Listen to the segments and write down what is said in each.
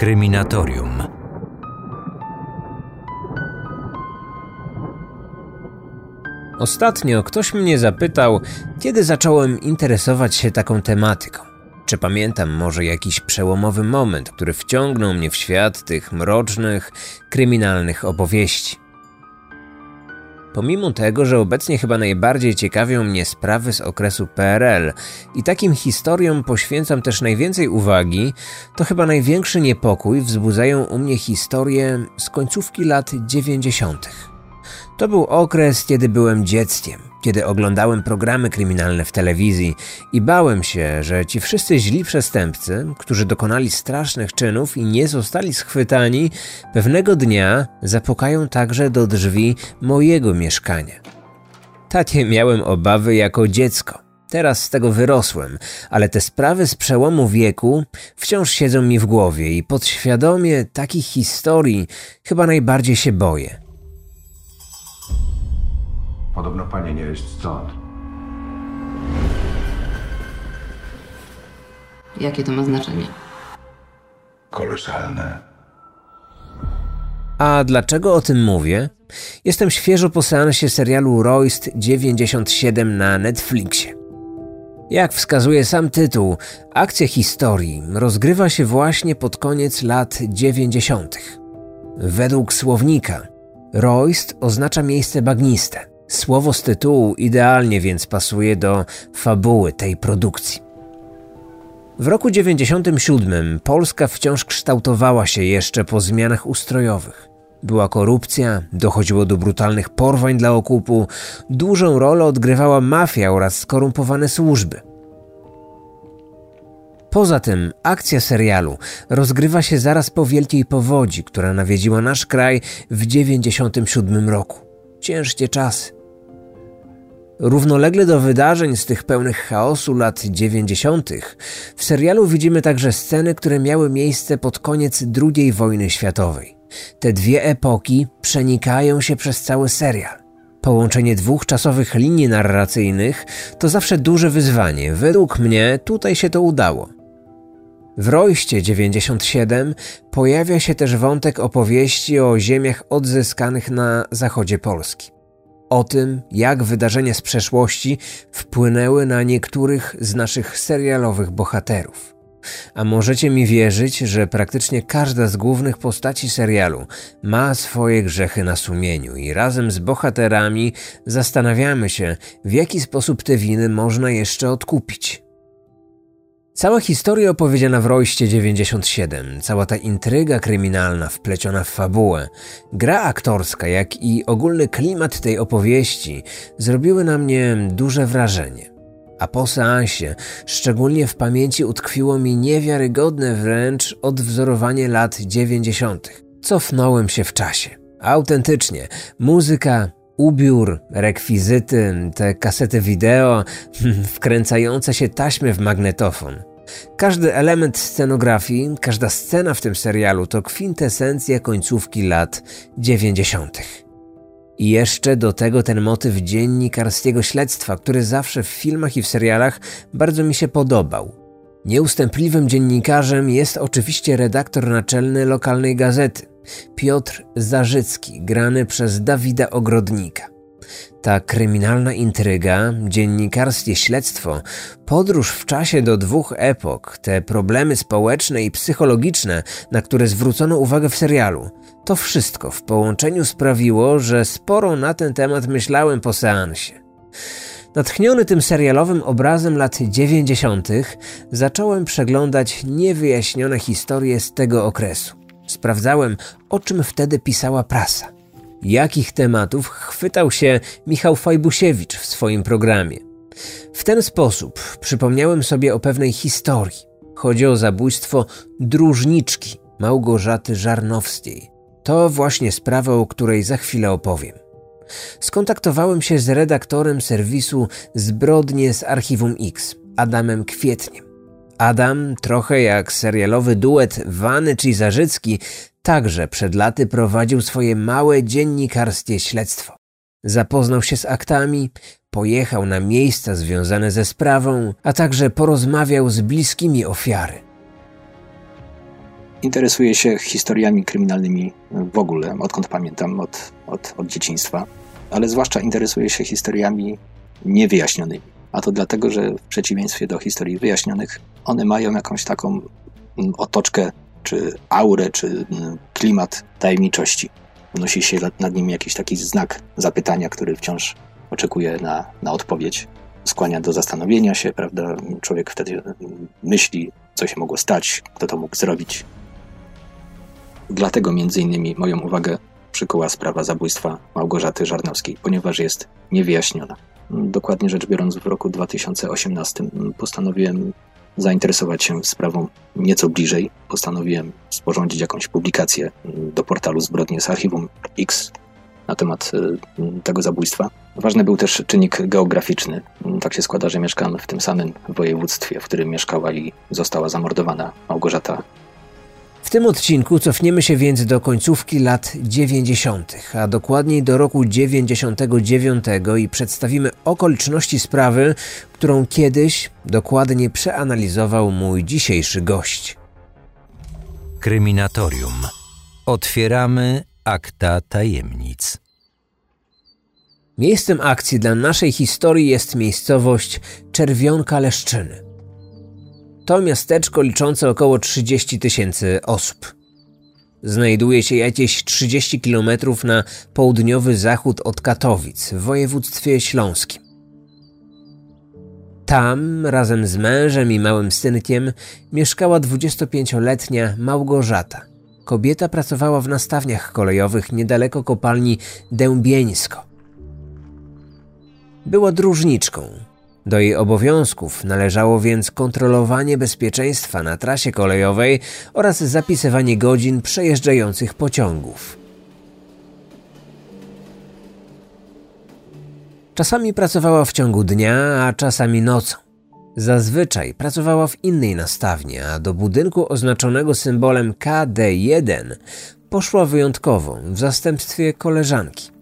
Kryminatorium. Ostatnio ktoś mnie zapytał, kiedy zacząłem interesować się taką tematyką. Czy pamiętam może jakiś przełomowy moment, który wciągnął mnie w świat tych mrocznych, kryminalnych opowieści? Pomimo tego, że obecnie chyba najbardziej ciekawią mnie sprawy z okresu PRL i takim historiom poświęcam też najwięcej uwagi, to chyba największy niepokój wzbudzają u mnie historie z końcówki lat 90. To był okres, kiedy byłem dzieckiem, kiedy oglądałem programy kryminalne w telewizji i bałem się, że ci wszyscy źli przestępcy, którzy dokonali strasznych czynów i nie zostali schwytani, pewnego dnia zapukają także do drzwi mojego mieszkania. Takie miałem obawy jako dziecko. Teraz z tego wyrosłem, ale te sprawy z przełomu wieku wciąż siedzą mi w głowie i podświadomie takich historii chyba najbardziej się boję. Podobno pani nie jest stąd. Jakie to ma znaczenie? Kolosalne. A dlaczego o tym mówię? Jestem świeżo po seansie serialu Royst 97 na Netflixie. Jak wskazuje sam tytuł, akcja historii rozgrywa się właśnie pod koniec lat 90. Według słownika, Royst oznacza miejsce bagniste. Słowo z tytułu idealnie więc pasuje do fabuły tej produkcji. W roku 97 Polska wciąż kształtowała się jeszcze po zmianach ustrojowych. Była korupcja, dochodziło do brutalnych porwań dla okupu, dużą rolę odgrywała mafia oraz skorumpowane służby. Poza tym akcja serialu rozgrywa się zaraz po wielkiej powodzi, która nawiedziła nasz kraj w 97 roku. Ciężkie czasy. Równolegle do wydarzeń z tych pełnych chaosu lat 90. w serialu widzimy także sceny, które miały miejsce pod koniec II wojny światowej. Te dwie epoki przenikają się przez cały serial. Połączenie dwóch czasowych linii narracyjnych to zawsze duże wyzwanie. Według mnie tutaj się to udało. W Rojście 97 pojawia się też wątek opowieści o ziemiach odzyskanych na zachodzie Polski o tym, jak wydarzenia z przeszłości wpłynęły na niektórych z naszych serialowych bohaterów. A możecie mi wierzyć, że praktycznie każda z głównych postaci serialu ma swoje grzechy na sumieniu i razem z bohaterami zastanawiamy się, w jaki sposób te winy można jeszcze odkupić. Cała historia opowiedziana w Rojście 97, cała ta intryga kryminalna wpleciona w fabułę, gra aktorska, jak i ogólny klimat tej opowieści zrobiły na mnie duże wrażenie. A po seansie, szczególnie w pamięci utkwiło mi niewiarygodne wręcz odwzorowanie lat 90. Cofnąłem się w czasie. Autentycznie, muzyka, ubiór, rekwizyty, te kasety wideo, wkręcające się taśmy w magnetofon. Każdy element scenografii, każda scena w tym serialu to kwintesencja końcówki lat 90. I jeszcze do tego ten motyw dziennikarskiego śledztwa, który zawsze w filmach i w serialach bardzo mi się podobał. Nieustępliwym dziennikarzem jest oczywiście redaktor naczelny lokalnej gazety, Piotr Zarzycki, grany przez Dawida Ogrodnika. Ta kryminalna intryga, dziennikarskie śledztwo, podróż w czasie do dwóch epok, te problemy społeczne i psychologiczne, na które zwrócono uwagę w serialu, to wszystko w połączeniu sprawiło, że sporo na ten temat myślałem po seansie. Natchniony tym serialowym obrazem lat 90., zacząłem przeglądać niewyjaśnione historie z tego okresu. Sprawdzałem, o czym wtedy pisała prasa jakich tematów chwytał się Michał Fajbusiewicz w swoim programie. W ten sposób przypomniałem sobie o pewnej historii. Chodzi o zabójstwo dróżniczki Małgorzaty Żarnowskiej. To właśnie sprawa, o której za chwilę opowiem. Skontaktowałem się z redaktorem serwisu Zbrodnie z Archiwum X, Adamem Kwietniem. Adam, trochę jak serialowy duet Wany czy Zarzycki, także przed laty prowadził swoje małe dziennikarskie śledztwo. Zapoznał się z aktami, pojechał na miejsca związane ze sprawą, a także porozmawiał z bliskimi ofiary. Interesuję się historiami kryminalnymi w ogóle, odkąd pamiętam, od, od, od dzieciństwa, ale zwłaszcza interesuję się historiami niewyjaśnionymi. A to dlatego, że w przeciwieństwie do historii wyjaśnionych, one mają jakąś taką mm, otoczkę, czy aurę, czy mm, klimat tajemniczości. Unosi się nad nim jakiś taki znak zapytania, który wciąż oczekuje na, na odpowiedź. Skłania do zastanowienia się, prawda? Człowiek wtedy mm, myśli, co się mogło stać, kto to mógł zrobić. Dlatego między innymi moją uwagę przykuła sprawa zabójstwa Małgorzaty Żarnowskiej, ponieważ jest niewyjaśniona. Dokładnie rzecz biorąc, w roku 2018 postanowiłem zainteresować się sprawą nieco bliżej. Postanowiłem sporządzić jakąś publikację do portalu Zbrodnie z Archiwum X na temat y, tego zabójstwa. Ważny był też czynnik geograficzny. Tak się składa, że mieszkam w tym samym województwie, w którym mieszkała i została zamordowana Małgorzata w tym odcinku cofniemy się więc do końcówki lat 90., a dokładniej do roku 99 i przedstawimy okoliczności sprawy, którą kiedyś dokładnie przeanalizował mój dzisiejszy gość. Kryminatorium. Otwieramy akta tajemnic. Miejscem akcji dla naszej historii jest miejscowość Czerwionka Leszczyny. To miasteczko liczące około 30 tysięcy osób. Znajduje się jakieś 30 km na południowy zachód od Katowic w województwie śląskim. Tam, razem z mężem i małym synkiem, mieszkała 25-letnia Małgorzata. Kobieta pracowała w nastawniach kolejowych niedaleko kopalni Dębieńsko. Była dróżniczką, do jej obowiązków należało więc kontrolowanie bezpieczeństwa na trasie kolejowej oraz zapisywanie godzin przejeżdżających pociągów. Czasami pracowała w ciągu dnia, a czasami nocą. Zazwyczaj pracowała w innej nastawni, a do budynku oznaczonego symbolem KD1 poszła wyjątkowo w zastępstwie koleżanki.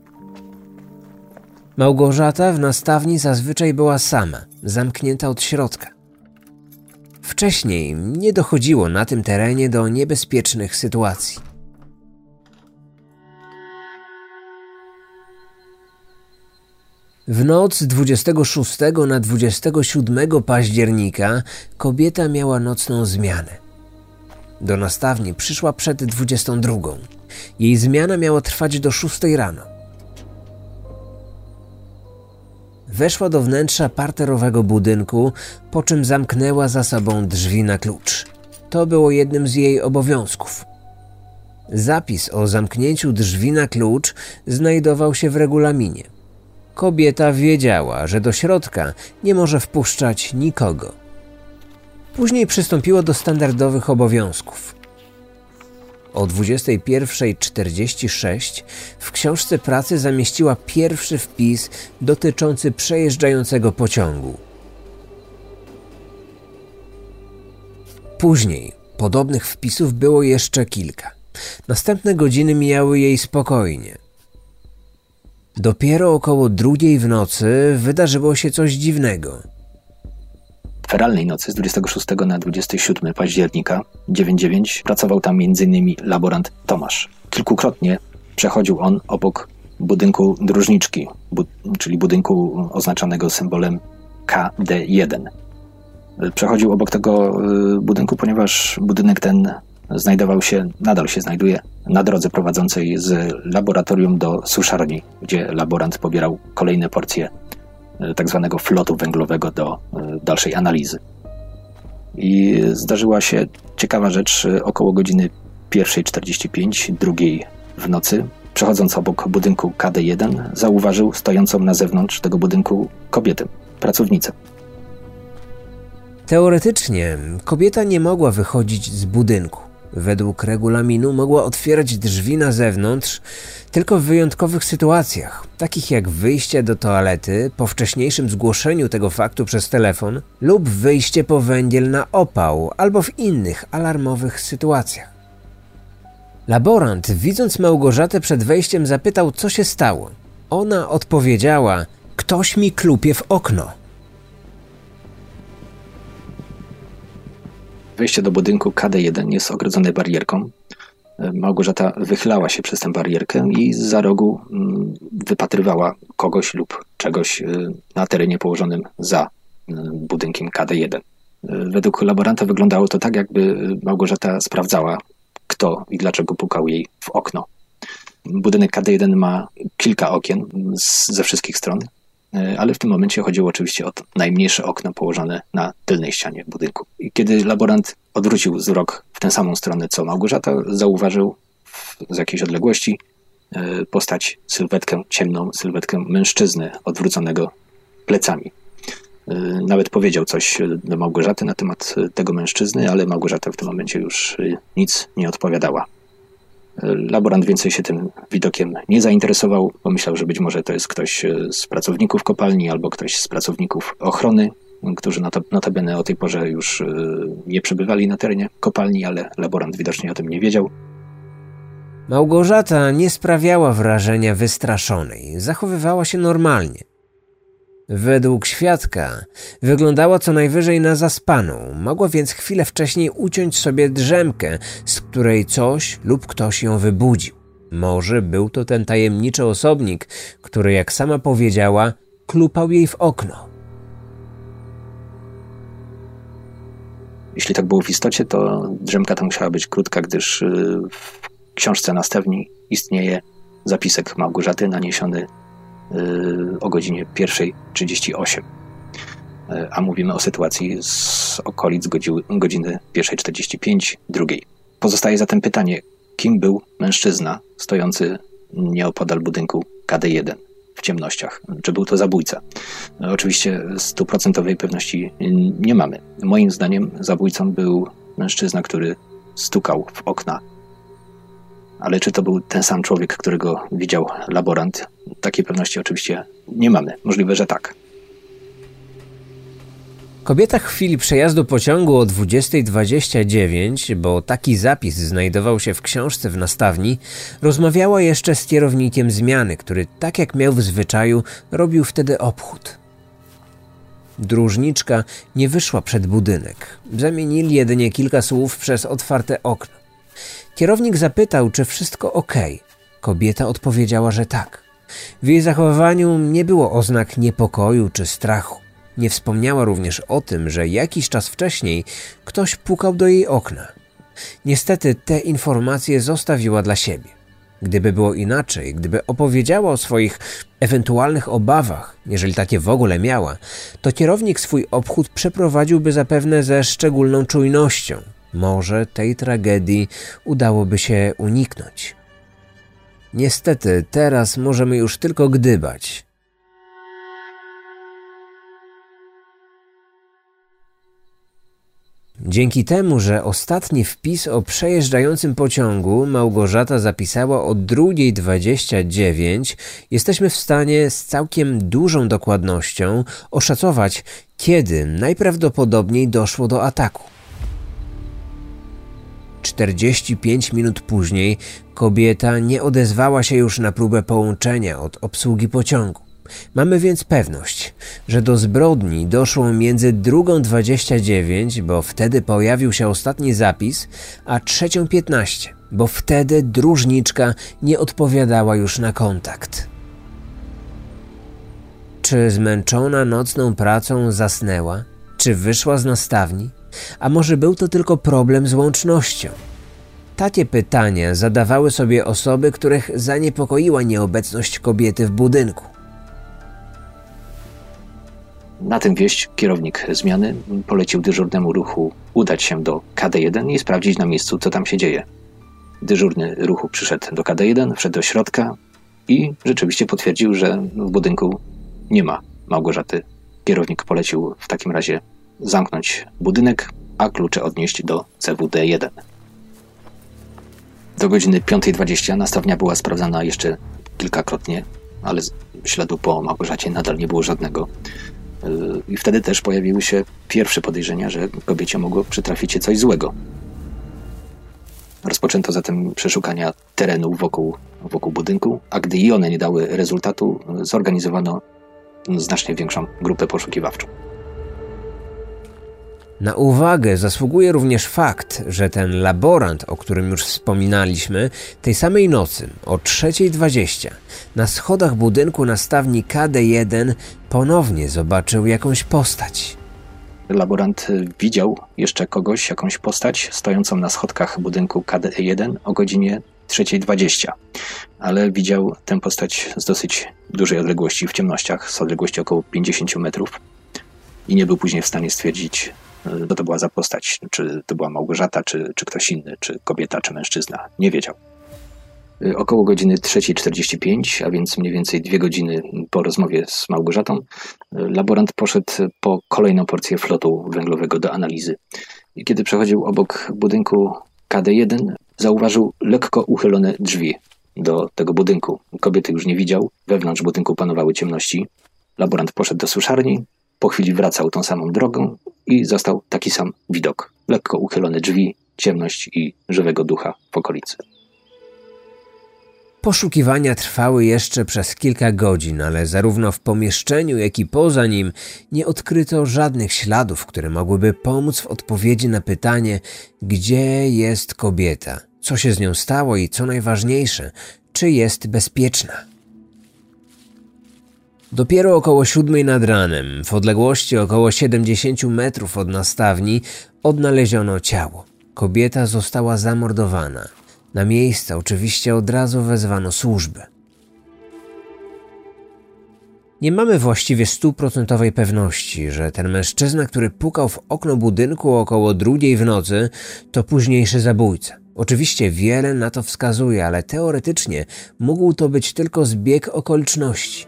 Małgorzata w nastawni zazwyczaj była sama, zamknięta od środka. Wcześniej nie dochodziło na tym terenie do niebezpiecznych sytuacji. W noc 26 na 27 października kobieta miała nocną zmianę. Do nastawni przyszła przed 22. Jej zmiana miała trwać do 6 rano. Weszła do wnętrza parterowego budynku, po czym zamknęła za sobą drzwi na klucz. To było jednym z jej obowiązków. Zapis o zamknięciu drzwi na klucz znajdował się w regulaminie. Kobieta wiedziała, że do środka nie może wpuszczać nikogo. Później przystąpiła do standardowych obowiązków. O 21.46 w książce pracy zamieściła pierwszy wpis dotyczący przejeżdżającego pociągu. Później podobnych wpisów było jeszcze kilka. Następne godziny mijały jej spokojnie. Dopiero około drugiej w nocy wydarzyło się coś dziwnego feralnej nocy z 26 na 27 października 99 pracował tam m.in. laborant Tomasz. Kilkukrotnie przechodził on obok budynku dróżniczki, bu czyli budynku oznaczonego symbolem KD1. Przechodził obok tego y, budynku, ponieważ budynek ten znajdował się, nadal się znajduje na drodze prowadzącej z laboratorium do suszarni, gdzie laborant pobierał kolejne porcje tak zwanego flotu węglowego do e, dalszej analizy. I zdarzyła się ciekawa rzecz e, około godziny 1.45, drugiej w nocy. Przechodząc obok budynku KD1, zauważył stojącą na zewnątrz tego budynku kobietę, pracownicę. Teoretycznie kobieta nie mogła wychodzić z budynku. Według regulaminu mogła otwierać drzwi na zewnątrz tylko w wyjątkowych sytuacjach, takich jak wyjście do toalety po wcześniejszym zgłoszeniu tego faktu przez telefon lub wyjście po węgiel na opał albo w innych alarmowych sytuacjach. Laborant, widząc Małgorzatę przed wejściem, zapytał, co się stało. Ona odpowiedziała: Ktoś mi klupie w okno. Wejście do budynku KD1 jest ogrodzone barierką. Małgorzata wychylała się przez tę barierkę i za rogu mm, wypatrywała kogoś lub czegoś y, na terenie położonym za y, budynkiem KD1. Y, według laboranta wyglądało to tak, jakby Małgorzata sprawdzała, kto i dlaczego pukał jej w okno. Budynek KD1 ma kilka okien ze wszystkich stron, ale w tym momencie chodziło oczywiście o najmniejsze okno położone na tylnej ścianie budynku. I kiedy laborant odwrócił wzrok w tę samą stronę co Małgorzata, zauważył z jakiejś odległości e, postać, sylwetkę, ciemną sylwetkę mężczyzny odwróconego plecami. E, nawet powiedział coś do Małgorzaty na temat tego mężczyzny, ale Małgorzata w tym momencie już nic nie odpowiadała. E, laborant więcej się tym widokiem nie zainteresował. Pomyślał, że być może to jest ktoś z pracowników kopalni albo ktoś z pracowników ochrony, którzy notabene o tej porze już nie przebywali na terenie kopalni, ale laborant widocznie o tym nie wiedział. Małgorzata nie sprawiała wrażenia wystraszonej, zachowywała się normalnie. Według świadka wyglądała co najwyżej na zaspaną, mogła więc chwilę wcześniej uciąć sobie drzemkę, z której coś lub ktoś ją wybudził. Może był to ten tajemniczy osobnik, który, jak sama powiedziała, klupał jej w okno. Jeśli tak było w istocie, to drzemka ta musiała być krótka, gdyż y, w książce następnej istnieje zapisek Małgorzaty naniesiony o godzinie 1.38. Y, a mówimy o sytuacji z okolic godziny 1.45, drugiej. Pozostaje zatem pytanie, kim był mężczyzna stojący nieopodal budynku KD1 w ciemnościach? Czy był to zabójca? Oczywiście stuprocentowej pewności nie mamy. Moim zdaniem zabójcą był mężczyzna, który stukał w okna ale czy to był ten sam człowiek, którego widział laborant? Takiej pewności oczywiście nie mamy. Możliwe, że tak. Kobieta w chwili przejazdu pociągu o 20.29, bo taki zapis znajdował się w książce w nastawni, rozmawiała jeszcze z kierownikiem zmiany, który, tak jak miał w zwyczaju, robił wtedy obchód. Dróżniczka nie wyszła przed budynek. Zamienili jedynie kilka słów przez otwarte okno. Kierownik zapytał, czy wszystko ok. Kobieta odpowiedziała, że tak. W jej zachowaniu nie było oznak niepokoju czy strachu. Nie wspomniała również o tym, że jakiś czas wcześniej ktoś pukał do jej okna. Niestety te informacje zostawiła dla siebie. Gdyby było inaczej, gdyby opowiedziała o swoich ewentualnych obawach, jeżeli takie w ogóle miała, to kierownik swój obchód przeprowadziłby zapewne ze szczególną czujnością, może tej tragedii udałoby się uniknąć. Niestety, teraz możemy już tylko gdybać. Dzięki temu, że ostatni wpis o przejeżdżającym pociągu Małgorzata zapisała o 2.29, jesteśmy w stanie z całkiem dużą dokładnością oszacować, kiedy najprawdopodobniej doszło do ataku. 45 minut później kobieta nie odezwała się już na próbę połączenia od obsługi pociągu. Mamy więc pewność, że do zbrodni doszło między 2.29, bo wtedy pojawił się ostatni zapis, a 3.15, bo wtedy dróżniczka nie odpowiadała już na kontakt. Czy zmęczona nocną pracą zasnęła? Czy wyszła z nastawni? A może był to tylko problem z łącznością? Takie pytania zadawały sobie osoby, których zaniepokoiła nieobecność kobiety w budynku. Na tym wieść kierownik zmiany polecił dyżurnemu ruchu udać się do KD1 i sprawdzić na miejscu, co tam się dzieje. Dyżurny ruchu przyszedł do KD1, wszedł do środka i rzeczywiście potwierdził, że w budynku nie ma Małgorzaty. Kierownik polecił w takim razie zamknąć budynek, a klucze odnieść do CWD1. Do godziny 5.20 nastawnia była sprawdzana jeszcze kilkakrotnie, ale śladu po Małgorzacie nadal nie było żadnego. Yy, I wtedy też pojawiły się pierwsze podejrzenia, że kobiecie mogło przytrafić się coś złego. Rozpoczęto zatem przeszukania terenu wokół, wokół budynku, a gdy i one nie dały rezultatu, zorganizowano znacznie większą grupę poszukiwawczą. Na uwagę zasługuje również fakt, że ten laborant, o którym już wspominaliśmy, tej samej nocy o 3.20 na schodach budynku na stawni KD1 ponownie zobaczył jakąś postać. Laborant widział jeszcze kogoś, jakąś postać stojącą na schodkach budynku KD1 o godzinie 3.20, ale widział tę postać z dosyć dużej odległości w ciemnościach, z odległości około 50 metrów i nie był później w stanie stwierdzić, co to była za postać, czy to była Małgorzata, czy, czy ktoś inny, czy kobieta, czy mężczyzna. Nie wiedział. Około godziny 3.45, a więc mniej więcej dwie godziny po rozmowie z Małgorzatą, laborant poszedł po kolejną porcję flotu węglowego do analizy. I kiedy przechodził obok budynku KD1, zauważył lekko uchylone drzwi do tego budynku. Kobiety już nie widział, wewnątrz budynku panowały ciemności. Laborant poszedł do suszarni, po chwili wracał tą samą drogą i został taki sam widok. Lekko uchylone drzwi, ciemność i żywego ducha w okolicy. Poszukiwania trwały jeszcze przez kilka godzin, ale zarówno w pomieszczeniu, jak i poza nim nie odkryto żadnych śladów, które mogłyby pomóc w odpowiedzi na pytanie, gdzie jest kobieta, co się z nią stało i co najważniejsze, czy jest bezpieczna. Dopiero około siódmej nad ranem, w odległości około 70 metrów od nastawni, odnaleziono ciało. Kobieta została zamordowana. Na miejsce oczywiście od razu wezwano służby. Nie mamy właściwie stuprocentowej pewności, że ten mężczyzna, który pukał w okno budynku około drugiej w nocy, to późniejszy zabójca. Oczywiście wiele na to wskazuje, ale teoretycznie mógł to być tylko zbieg okoliczności.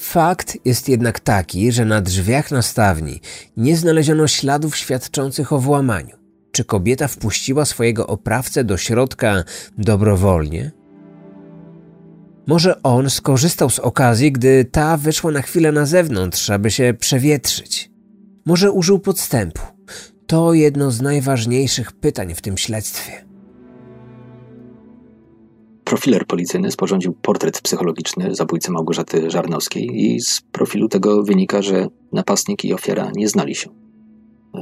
Fakt jest jednak taki, że na drzwiach nastawni nie znaleziono śladów świadczących o włamaniu. Czy kobieta wpuściła swojego oprawcę do środka dobrowolnie? Może on skorzystał z okazji, gdy ta wyszła na chwilę na zewnątrz, aby się przewietrzyć. Może użył podstępu. To jedno z najważniejszych pytań w tym śledztwie. Profiler policyjny sporządził portret psychologiczny zabójcy Małgorzaty Żarnowskiej i z profilu tego wynika, że napastnik i ofiara nie znali się. Yy,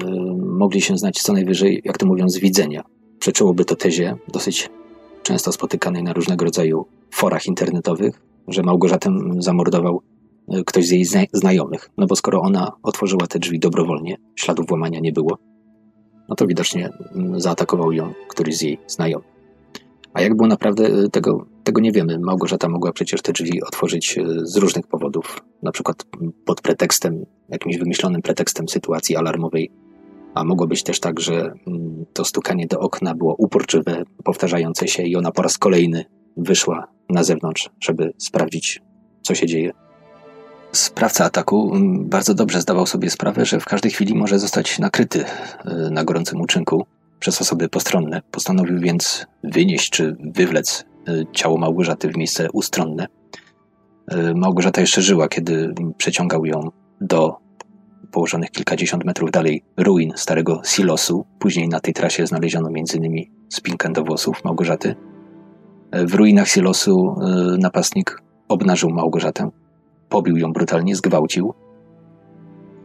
mogli się znać co najwyżej, jak to mówią, z widzenia. Przeczyłoby to tezie dosyć często spotykanej na różnego rodzaju forach internetowych, że Małgorzatę zamordował yy, ktoś z jej znajomych. No bo skoro ona otworzyła te drzwi dobrowolnie, śladów włamania nie było, no to widocznie mm, zaatakował ją któryś z jej znajomych. A jak było naprawdę, y, tego, tego nie wiemy. Małgorzata mogła przecież te drzwi otworzyć y, z różnych powodów, na przykład pod pretekstem, jakimś wymyślonym pretekstem sytuacji alarmowej, a mogło być też tak, że mm, to stukanie do okna było uporczywe, powtarzające się i ona po raz kolejny wyszła na zewnątrz, żeby sprawdzić, co się dzieje. Sprawca ataku mm, bardzo dobrze zdawał sobie sprawę, że w każdej chwili może zostać nakryty y, na gorącym uczynku przez osoby postronne. Postanowił więc wynieść czy wywlec y, ciało Małgorzaty w miejsce ustronne. Y, Małgorzata jeszcze żyła, kiedy przeciągał ją do położonych kilkadziesiąt metrów dalej ruin starego silosu. Później na tej trasie znaleziono m.in. spinkę do włosów Małgorzaty. Y, w ruinach silosu napastnik obnażył Małgorzatę, pobił ją brutalnie, zgwałcił.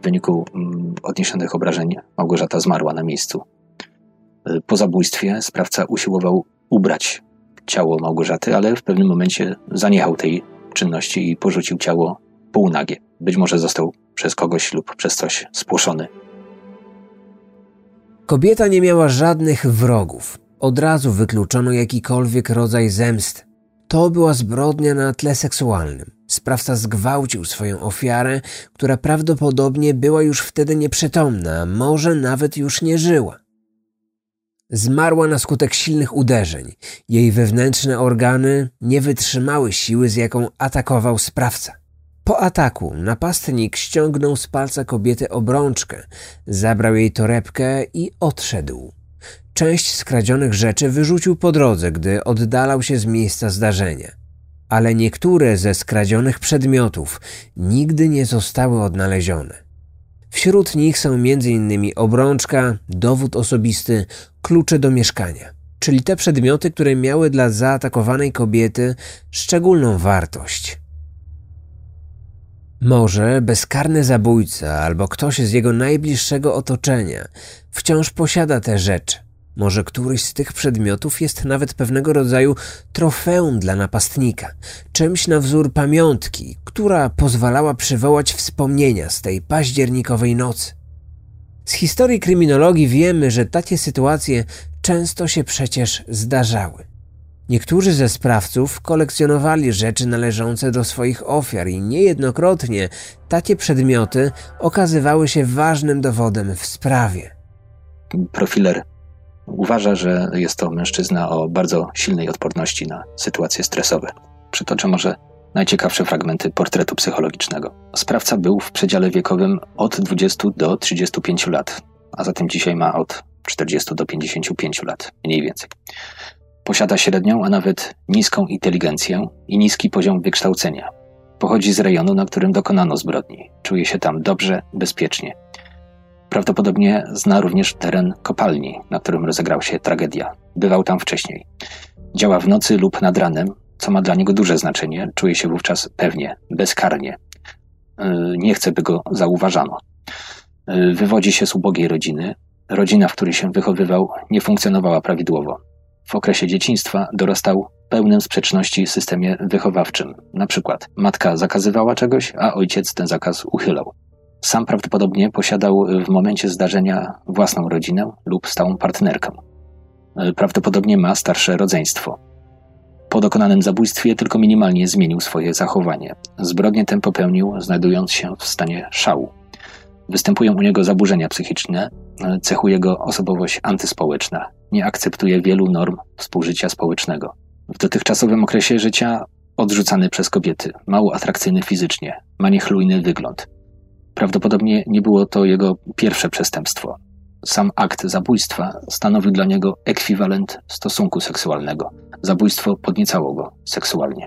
W wyniku mm, odniesionych obrażeń Małgorzata zmarła na miejscu. Po zabójstwie sprawca usiłował ubrać ciało Małgorzaty, ale w pewnym momencie zaniechał tej czynności i porzucił ciało półnagie. Być może został przez kogoś lub przez coś spłoszony. Kobieta nie miała żadnych wrogów. Od razu wykluczono jakikolwiek rodzaj zemsty. To była zbrodnia na tle seksualnym. Sprawca zgwałcił swoją ofiarę, która prawdopodobnie była już wtedy nieprzytomna, może nawet już nie żyła. Zmarła na skutek silnych uderzeń. Jej wewnętrzne organy nie wytrzymały siły, z jaką atakował sprawca. Po ataku napastnik ściągnął z palca kobiety obrączkę, zabrał jej torebkę i odszedł. Część skradzionych rzeczy wyrzucił po drodze, gdy oddalał się z miejsca zdarzenia. Ale niektóre ze skradzionych przedmiotów nigdy nie zostały odnalezione. Wśród nich są m.in. obrączka, dowód osobisty, klucze do mieszkania, czyli te przedmioty, które miały dla zaatakowanej kobiety szczególną wartość. Może bezkarny zabójca albo ktoś z jego najbliższego otoczenia wciąż posiada te rzeczy. Może któryś z tych przedmiotów jest nawet pewnego rodzaju trofeum dla napastnika, czymś na wzór pamiątki, która pozwalała przywołać wspomnienia z tej październikowej nocy. Z historii kryminologii wiemy, że takie sytuacje często się przecież zdarzały. Niektórzy ze sprawców kolekcjonowali rzeczy należące do swoich ofiar i niejednokrotnie takie przedmioty okazywały się ważnym dowodem w sprawie. Profiler uważa, że jest to mężczyzna o bardzo silnej odporności na sytuacje stresowe. Przytoczę może najciekawsze fragmenty portretu psychologicznego. Sprawca był w przedziale wiekowym od 20 do 35 lat, a zatem dzisiaj ma od 40 do 55 lat, mniej więcej. Posiada średnią, a nawet niską inteligencję i niski poziom wykształcenia. Pochodzi z rejonu, na którym dokonano zbrodni. Czuje się tam dobrze, bezpiecznie. Prawdopodobnie zna również teren kopalni, na którym rozegrała się tragedia. Bywał tam wcześniej. Działa w nocy lub nad ranem, co ma dla niego duże znaczenie. Czuje się wówczas pewnie, bezkarnie. Yy, nie chce, by go zauważano. Yy, wywodzi się z ubogiej rodziny. Rodzina, w której się wychowywał, nie funkcjonowała prawidłowo. W okresie dzieciństwa dorastał pełnym sprzeczności systemie wychowawczym. Na przykład matka zakazywała czegoś, a ojciec ten zakaz uchylał. Sam prawdopodobnie posiadał w momencie zdarzenia własną rodzinę lub stałą partnerkę. Prawdopodobnie ma starsze rodzeństwo. Po dokonanym zabójstwie tylko minimalnie zmienił swoje zachowanie. Zbrodnię tę popełnił, znajdując się w stanie szału. Występują u niego zaburzenia psychiczne, cechuje go osobowość antyspołeczna. Nie akceptuje wielu norm współżycia społecznego. W dotychczasowym okresie życia odrzucany przez kobiety, mało atrakcyjny fizycznie, ma niechlujny wygląd. Prawdopodobnie nie było to jego pierwsze przestępstwo. Sam akt zabójstwa stanowił dla niego ekwiwalent stosunku seksualnego. Zabójstwo podniecało go seksualnie.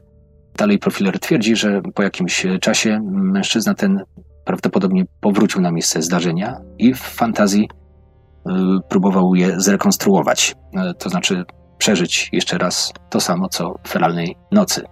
Dalej profiler twierdzi, że po jakimś czasie mężczyzna ten prawdopodobnie powrócił na miejsce zdarzenia i w fantazji y, próbował je zrekonstruować, y, to znaczy przeżyć jeszcze raz to samo co w feralnej nocy.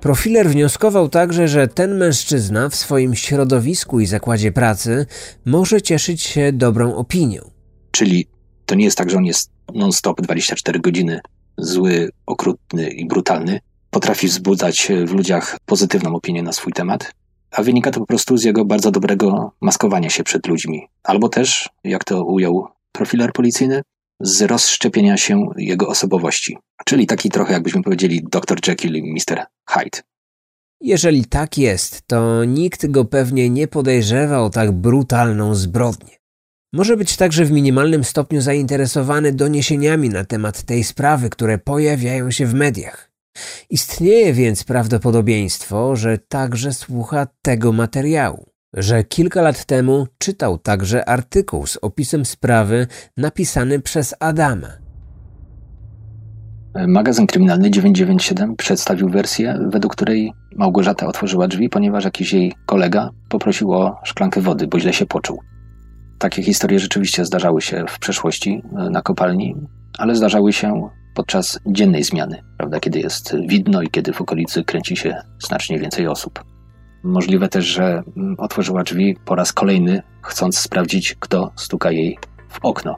Profiler wnioskował także, że ten mężczyzna w swoim środowisku i zakładzie pracy może cieszyć się dobrą opinią. Czyli to nie jest tak, że on jest non-stop 24 godziny zły, okrutny i brutalny. Potrafi wzbudzać w ludziach pozytywną opinię na swój temat, a wynika to po prostu z jego bardzo dobrego maskowania się przed ludźmi. Albo też, jak to ujął profiler policyjny, z rozszczepienia się jego osobowości. Czyli taki trochę, jakbyśmy powiedzieli, Dr. Jekyll i Mr. Hyde. Jeżeli tak jest, to nikt go pewnie nie podejrzewa o tak brutalną zbrodnię. Może być także w minimalnym stopniu zainteresowany doniesieniami na temat tej sprawy, które pojawiają się w mediach. Istnieje więc prawdopodobieństwo, że także słucha tego materiału, że kilka lat temu czytał także artykuł z opisem sprawy napisany przez Adama. Magazyn kryminalny 997 przedstawił wersję, według której Małgorzata otworzyła drzwi, ponieważ jakiś jej kolega poprosił o szklankę wody, bo źle się poczuł. Takie historie rzeczywiście zdarzały się w przeszłości e, na kopalni, ale zdarzały się podczas dziennej zmiany, prawda, kiedy jest widno i kiedy w okolicy kręci się znacznie więcej osób. Możliwe też, że mm, otworzyła drzwi po raz kolejny, chcąc sprawdzić, kto stuka jej w okno.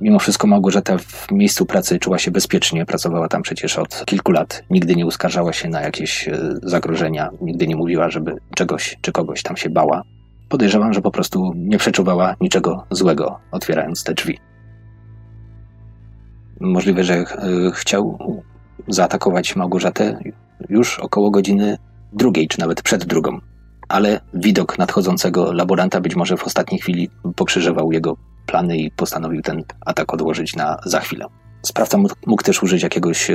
Mimo wszystko Małgorzata w miejscu pracy czuła się bezpiecznie, pracowała tam przecież od kilku lat, nigdy nie uskarżała się na jakieś e, zagrożenia, nigdy nie mówiła, żeby czegoś czy kogoś tam się bała. Podejrzewam, że po prostu nie przeczuwała niczego złego, otwierając te drzwi. Możliwe, że e, chciał zaatakować Małgorzatę już około godziny drugiej, czy nawet przed drugą. Ale widok nadchodzącego laboranta być może w ostatniej chwili pokrzyżował jego plany i postanowił ten atak odłożyć na za chwilę. Sprawca mógł też użyć jakiegoś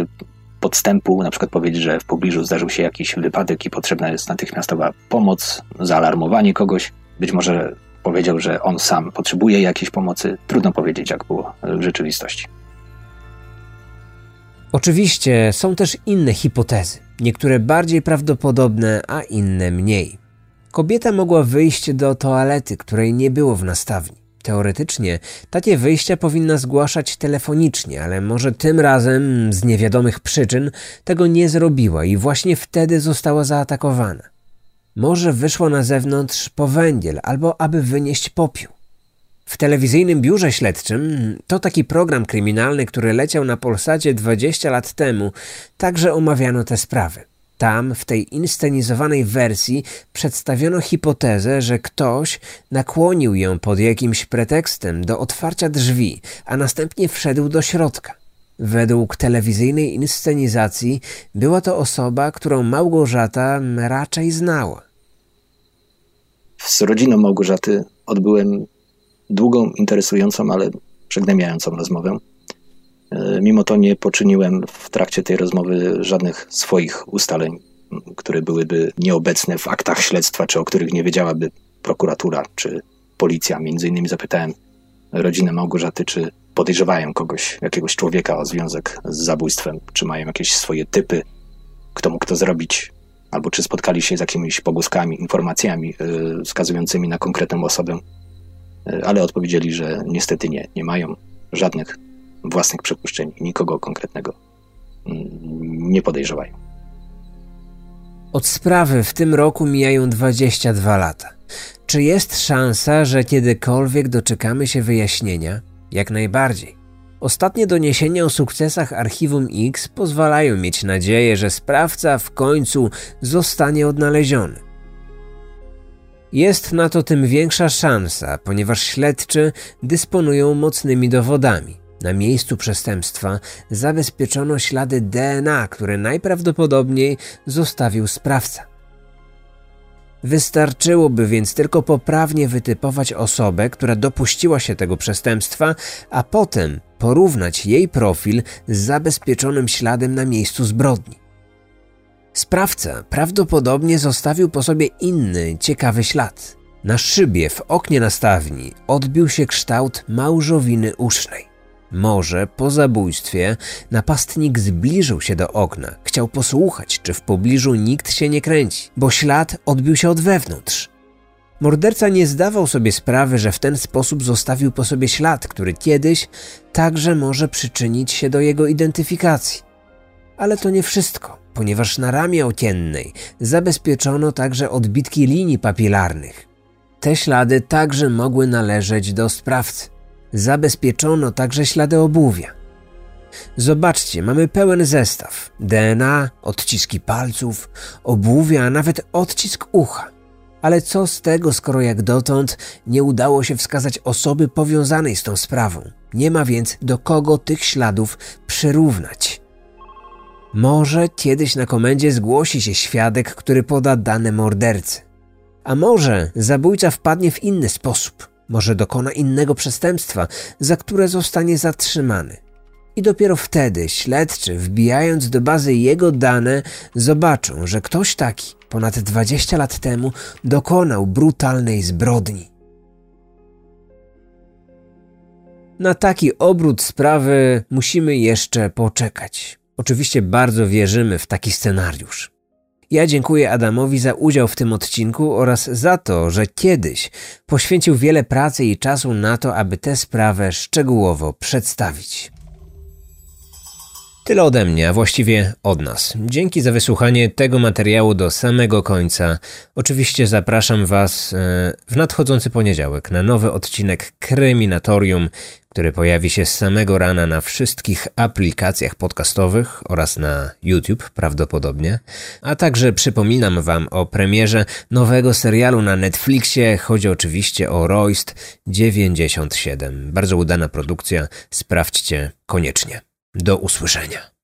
podstępu, na przykład powiedzieć, że w pobliżu zdarzył się jakiś wypadek i potrzebna jest natychmiastowa pomoc, zaalarmowanie kogoś. Być może powiedział, że on sam potrzebuje jakiejś pomocy. Trudno powiedzieć, jak było w rzeczywistości. Oczywiście są też inne hipotezy, niektóre bardziej prawdopodobne, a inne mniej. Kobieta mogła wyjść do toalety, której nie było w nastawni. Teoretycznie takie wyjścia powinna zgłaszać telefonicznie, ale może tym razem z niewiadomych przyczyn tego nie zrobiła i właśnie wtedy została zaatakowana. Może wyszło na zewnątrz po węgiel albo aby wynieść popiół. W telewizyjnym biurze śledczym to taki program kryminalny, który leciał na Polsacie 20 lat temu, także omawiano te sprawy. Tam, w tej inscenizowanej wersji, przedstawiono hipotezę, że ktoś nakłonił ją pod jakimś pretekstem do otwarcia drzwi, a następnie wszedł do środka. Według telewizyjnej inscenizacji była to osoba, którą Małgorzata raczej znała. Z rodziną Małgorzaty odbyłem długą, interesującą, ale przygnębiającą rozmowę. E, mimo to nie poczyniłem w trakcie tej rozmowy żadnych swoich ustaleń, które byłyby nieobecne w aktach śledztwa, czy o których nie wiedziałaby prokuratura czy policja. Między innymi zapytałem rodzinę Małgorzaty, czy podejrzewają kogoś, jakiegoś człowieka o związek z zabójstwem, czy mają jakieś swoje typy, kto mógł to zrobić, albo czy spotkali się z jakimiś pogłoskami, informacjami yy, wskazującymi na konkretną osobę. Ale odpowiedzieli, że niestety nie, nie mają żadnych własnych przypuszczeń, nikogo konkretnego yy, nie podejrzewają. Od sprawy w tym roku mijają 22 lata. Czy jest szansa, że kiedykolwiek doczekamy się wyjaśnienia? Jak najbardziej. Ostatnie doniesienia o sukcesach Archiwum X pozwalają mieć nadzieję, że sprawca w końcu zostanie odnaleziony. Jest na to tym większa szansa, ponieważ śledczy dysponują mocnymi dowodami. Na miejscu przestępstwa zabezpieczono ślady DNA, które najprawdopodobniej zostawił sprawca. Wystarczyłoby więc tylko poprawnie wytypować osobę, która dopuściła się tego przestępstwa, a potem porównać jej profil z zabezpieczonym śladem na miejscu zbrodni. Sprawca prawdopodobnie zostawił po sobie inny, ciekawy ślad. Na szybie w oknie nastawni odbił się kształt małżowiny usznej. Może po zabójstwie napastnik zbliżył się do okna, chciał posłuchać, czy w pobliżu nikt się nie kręci, bo ślad odbił się od wewnątrz. Morderca nie zdawał sobie sprawy, że w ten sposób zostawił po sobie ślad, który kiedyś także może przyczynić się do jego identyfikacji. Ale to nie wszystko, ponieważ na ramię okiennej zabezpieczono także odbitki linii papilarnych. Te ślady także mogły należeć do sprawcy. Zabezpieczono także ślady obuwia. Zobaczcie, mamy pełen zestaw: DNA, odciski palców, obuwia, a nawet odcisk ucha. Ale co z tego, skoro jak dotąd nie udało się wskazać osoby powiązanej z tą sprawą? Nie ma więc do kogo tych śladów przyrównać. Może kiedyś na komendzie zgłosi się świadek, który poda dane mordercy. A może zabójca wpadnie w inny sposób. Może dokona innego przestępstwa, za które zostanie zatrzymany. I dopiero wtedy śledczy, wbijając do bazy jego dane, zobaczą, że ktoś taki ponad 20 lat temu dokonał brutalnej zbrodni. Na taki obrót sprawy musimy jeszcze poczekać. Oczywiście bardzo wierzymy w taki scenariusz. Ja dziękuję Adamowi za udział w tym odcinku oraz za to, że kiedyś poświęcił wiele pracy i czasu na to, aby tę sprawę szczegółowo przedstawić. Tyle ode mnie, a właściwie od nas. Dzięki za wysłuchanie tego materiału do samego końca. Oczywiście zapraszam Was e, w nadchodzący poniedziałek na nowy odcinek Kryminatorium, który pojawi się z samego rana na wszystkich aplikacjach podcastowych oraz na YouTube prawdopodobnie. A także przypominam Wam o premierze nowego serialu na Netflixie. Chodzi oczywiście o Royst 97. Bardzo udana produkcja, sprawdźcie koniecznie. Do usłyszenia.